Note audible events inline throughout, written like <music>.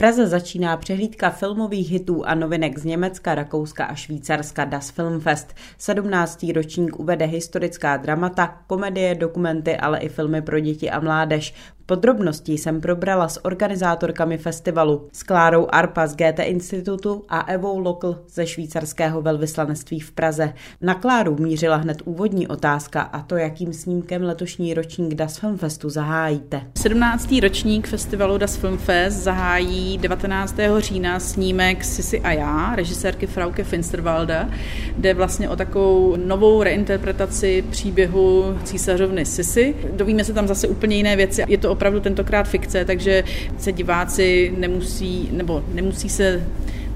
Praze začíná přehlídka filmových hitů a novinek z Německa, Rakouska a Švýcarska Das Filmfest. 17. ročník uvede historická dramata, komedie, dokumenty, ale i filmy pro děti a mládež. Podrobností jsem probrala s organizátorkami festivalu, s Klárou Arpa z GT Institutu a Evou Lokl ze švýcarského velvyslanectví v Praze. Na Kláru mířila hned úvodní otázka a to, jakým snímkem letošní ročník Das Filmfestu zahájíte. 17. ročník festivalu Das Filmfest zahájí 19. října snímek Sisi a já, režisérky Frauke Finsterwalda, jde vlastně o takovou novou reinterpretaci příběhu císařovny Sisi. Dovíme se tam zase úplně jiné věci. Je to opravdu tentokrát fikce, takže se diváci nemusí, nebo nemusí se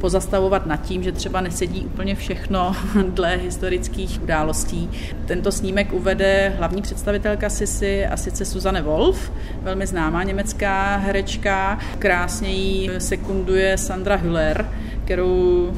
pozastavovat nad tím, že třeba nesedí úplně všechno <laughs> dle historických událostí. Tento snímek uvede hlavní představitelka Sisy a sice Suzanne Wolf, velmi známá německá herečka. Krásně ji sekunduje Sandra Hüller, kterou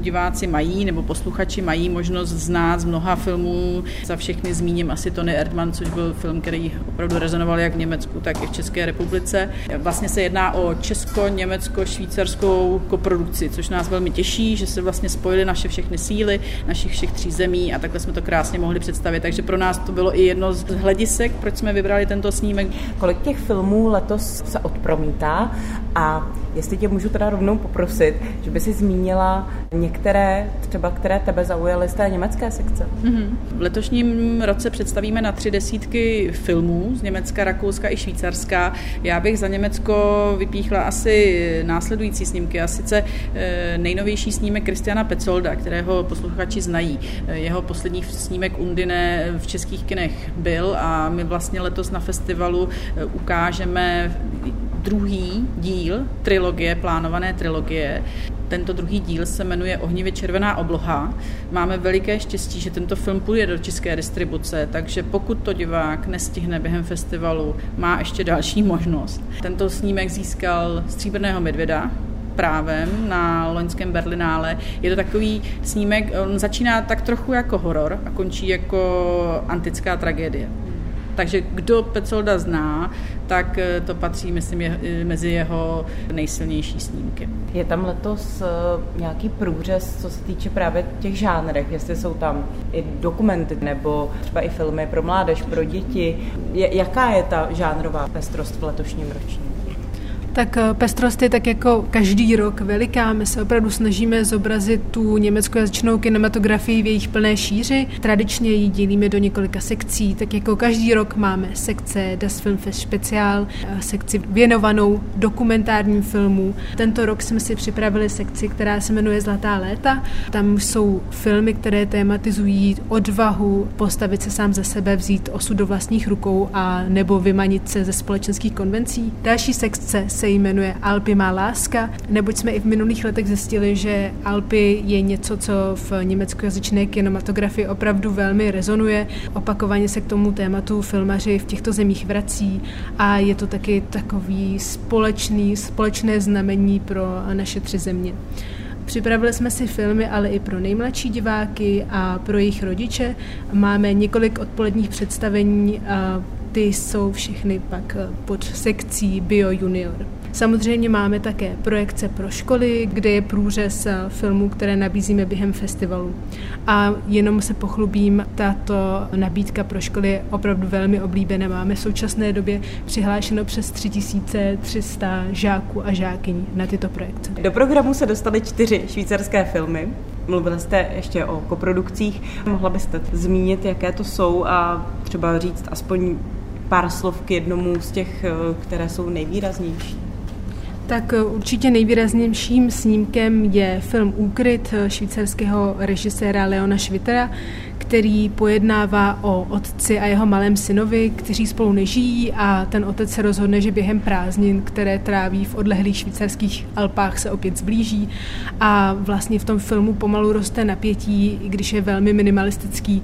diváci mají nebo posluchači mají možnost znát z mnoha filmů. Za všechny zmíním asi Tony Erdmann, což byl film, který opravdu rezonoval jak v Německu, tak i v České republice. Vlastně se jedná o česko-německo-švýcarskou koprodukci, což nás velmi těší, že se vlastně spojily naše všechny síly, našich všech tří zemí a takhle jsme to krásně mohli představit. Takže pro nás to bylo i jedno z hledisek, proč jsme vybrali tento snímek. Kolik těch filmů letos se odpromítá a jestli tě můžu teda rovnou poprosit, že by si zmínila některé, třeba které tebe zaujaly z té německé sekce. Mm-hmm. V letošním roce představíme na tři desítky filmů z Německa, Rakouska i Švýcarska. Já bych za Německo vypíchla asi následující snímky, a sice eh, nejnovější snímek Kristiana Pecolda, kterého posluchači znají. Eh, jeho poslední snímek Undine v českých kinech byl a my vlastně letos na festivalu eh, ukážeme druhý díl trilogie, plánované trilogie. Tento druhý díl se jmenuje Ohnivě červená obloha. Máme veliké štěstí, že tento film půjde do české distribuce, takže pokud to divák nestihne během festivalu, má ještě další možnost. Tento snímek získal Stříbrného medvěda, právem na loňském Berlinále. Je to takový snímek, on začíná tak trochu jako horor a končí jako antická tragédie. Takže kdo Pecolda zná, tak eh, to patří, myslím, je, eh, mezi jeho nejsilnější snímky. Je tam letos uh, nějaký průřez, co se týče právě těch žánrech, jestli jsou tam i dokumenty nebo třeba i filmy pro mládež, pro děti. Jaká je ta žánrová pestrost v letošním ročníku? Tak eh, pestrost je tak jako každý rok veliká. My se opravdu snažíme zobrazit tu německojazyčnou kinematografii v jejich plné šíři. Tradičně ji dělíme do několika sekcí, tak jako každý rok máme sekce Das Filmfest Special, eh, sekci věnovanou dokumentárním filmu. Tento rok jsme si připravili sekci, která se jmenuje Zlatá léta. Tam jsou filmy, které tématizují odvahu postavit se sám za sebe, vzít osud do vlastních rukou a nebo vymanit se ze společenských konvencí. Další sekce se se jmenuje Alpy má láska, neboť jsme i v minulých letech zjistili, že Alpy je něco, co v německojazyčné kinematografii opravdu velmi rezonuje. Opakovaně se k tomu tématu filmaři v těchto zemích vrací a je to taky takový společný, společné znamení pro naše tři země. Připravili jsme si filmy, ale i pro nejmladší diváky a pro jejich rodiče. Máme několik odpoledních představení ty jsou všechny pak pod sekcí Bio Junior. Samozřejmě máme také projekce pro školy, kde je průřez filmů, které nabízíme během festivalu. A jenom se pochlubím, tato nabídka pro školy je opravdu velmi oblíbená. Máme v současné době přihlášeno přes 3300 žáků a žákyní na tyto projekce. Do programu se dostaly čtyři švýcarské filmy. Mluvili jste ještě o koprodukcích. Mohla byste zmínit, jaké to jsou a třeba říct aspoň pár slov k jednomu z těch, které jsou nejvýraznější? Tak eh, určitě nejvýraznějším snímkem je film Úkryt eh, švýcarského režiséra Leona Schwittera, který pojednává o otci a jeho malém synovi, kteří spolu nežijí a ten otec se rozhodne, že během prázdnin, které tráví v odlehlých švýcarských Alpách, se opět zblíží a vlastně v tom filmu pomalu roste napětí, i když je velmi minimalistický,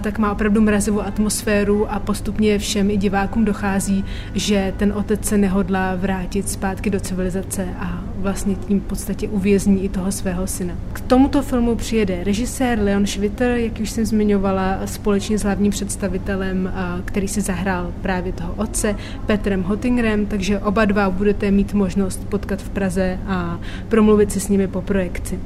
tak má opravdu mrazivou atmosféru a postupně všem i divákům dochází, že ten otec se nehodlá vrátit zpátky do civilizace a vlastně tím v podstatě uvězní i toho svého syna. K tomuto filmu přijede režisér Leon Schwitter, jak už jsem zmiňovala, společně s hlavním představitelem, který si zahrál právě toho otce, Petrem Hottingerem, takže oba dva budete mít možnost potkat v Praze a promluvit si s nimi po projekci.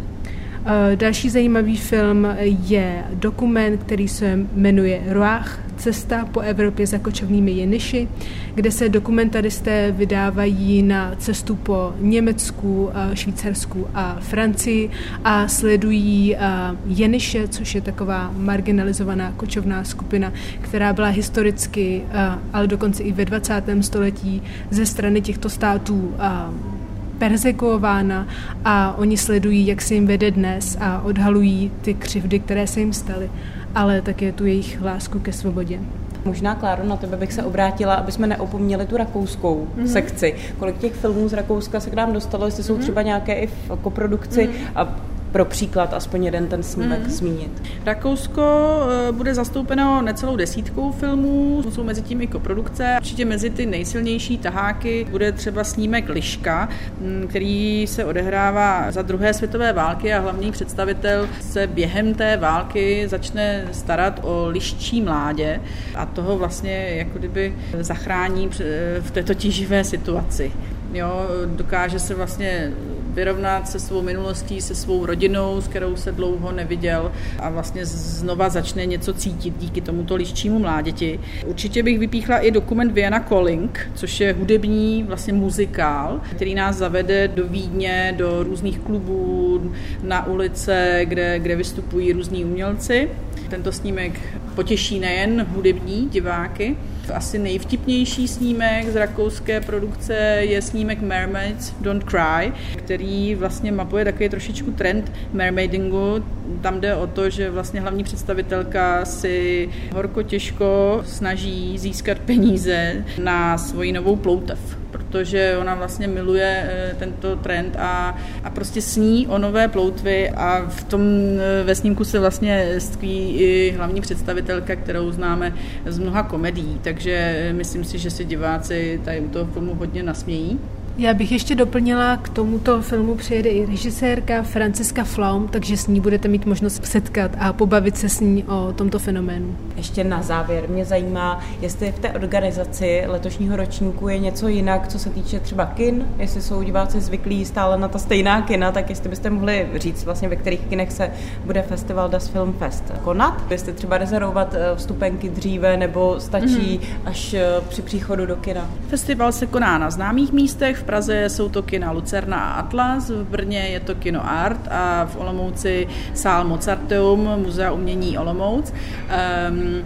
Eh, další zajímavý film je dokument, který se jmenuje Ruach, cesta po Evropě za kočovnými jeniši, kde se dokumentaristé vydávají na cestu po Německu, eh, Švýcarsku a Francii a sledují eh, jeniše, což je taková marginalizovaná kočovná skupina, která byla historicky, ale dokonce i ve 20. století ze strany těchto států persekuována a oni sledují, jak se jim vede dnes a odhalují ty křivdy, které se jim staly, ale také tu jejich lásku ke svobodě. Možná, Kláro, na tebe bych se obrátila, aby jsme neopomněli tu rakouskou mm-hmm. sekci. Kolik těch filmů z Rakouska se k nám dostalo, jestli jsou mm-hmm. třeba nějaké i v koprodukci mm-hmm. a pro příklad aspoň jeden ten snímek mm. zmínit. Rakousko eh, bude zastoupeno necelou desítkou filmů, jsou mezi tím i koprodukce. Určitě mezi ty nejsilnější taháky bude třeba snímek Liška, mm, který se odehrává za druhé světové války a hlavní představitel se během té války začne starat o liščí mládě a toho vlastně jako kdyby zachrání v této tíživé situaci. Jo, dokáže se vlastně vyrovnat se svou minulostí, se svou rodinou, s kterou se dlouho neviděl a vlastně znova začne něco cítit díky tomuto liščímu mláděti. Určitě bych vypíchla i dokument Vienna Calling, což je hudební vlastně muzikál, který nás zavede do Vídně, do různých klubů, na ulice, kde, kde vystupují různí umělci. Tento snímek potěší nejen hudební diváky. Asi nejvtipnější snímek z rakouské produkce je snímek Mermaids Don't Cry, který vlastně mapuje takový trošičku trend mermaidingu. Tam jde o to, že vlastně hlavní představitelka si horko těžko snaží získat peníze na svoji novou ploutev protože ona vlastně miluje eh, tento trend a, a prostě sní o nové ploutvy a v tom eh, ve snímku se vlastně ství i hlavní představitelka, kterou známe z mnoha komedií, takže eh, myslím si, že si diváci tady u toho filmu hodně nasmějí. Já bych ještě doplnila, k tomuto filmu přijede i režisérka Franciska Flaum, takže s ní budete mít možnost setkat a pobavit se s ní o tomto fenoménu. Ještě na závěr mě zajímá, jestli v té organizaci letošního ročníku je něco jinak, co se týče třeba kin, jestli jsou diváci zvyklí stále na ta stejná kina, tak jestli byste mohli říct vlastně, ve kterých kinech se bude festival Das Film Fest konat. Jestli třeba rezervovat eh, vstupenky dříve nebo stačí mm-hmm. až eh, při příchodu do kina. Festival se koná na známých místech, v Praze jsou to kina Lucerna a Atlas, v Brně je to kino Art a v Olomouci sál Mozarteum, Muzea umění Olomouc. Um,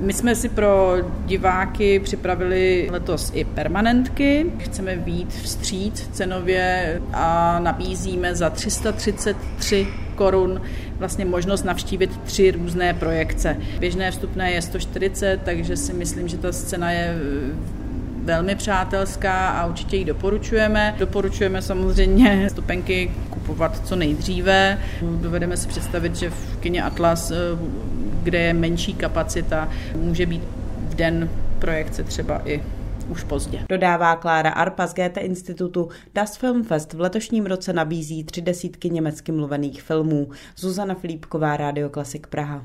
my jsme si pro diváky připravili letos i permanentky. Chceme být vstříc cenově a nabízíme za 333 korun vlastně možnost navštívit tři různé projekce. Běžné vstupné je 140, takže si myslím, že ta scéna je velmi přátelská a určitě ji doporučujeme. Doporučujeme samozřejmě stupenky kupovat co nejdříve. Dovedeme si představit, že v kině Atlas, eh, kde je menší kapacita, může být v den projekce třeba i už pozdě. Dodává Klára Arpa z GT institutu. Das Film Fest v letošním roce nabízí tři desítky německy mluvených filmů. Zuzana Filipková, Radio Klasik Praha.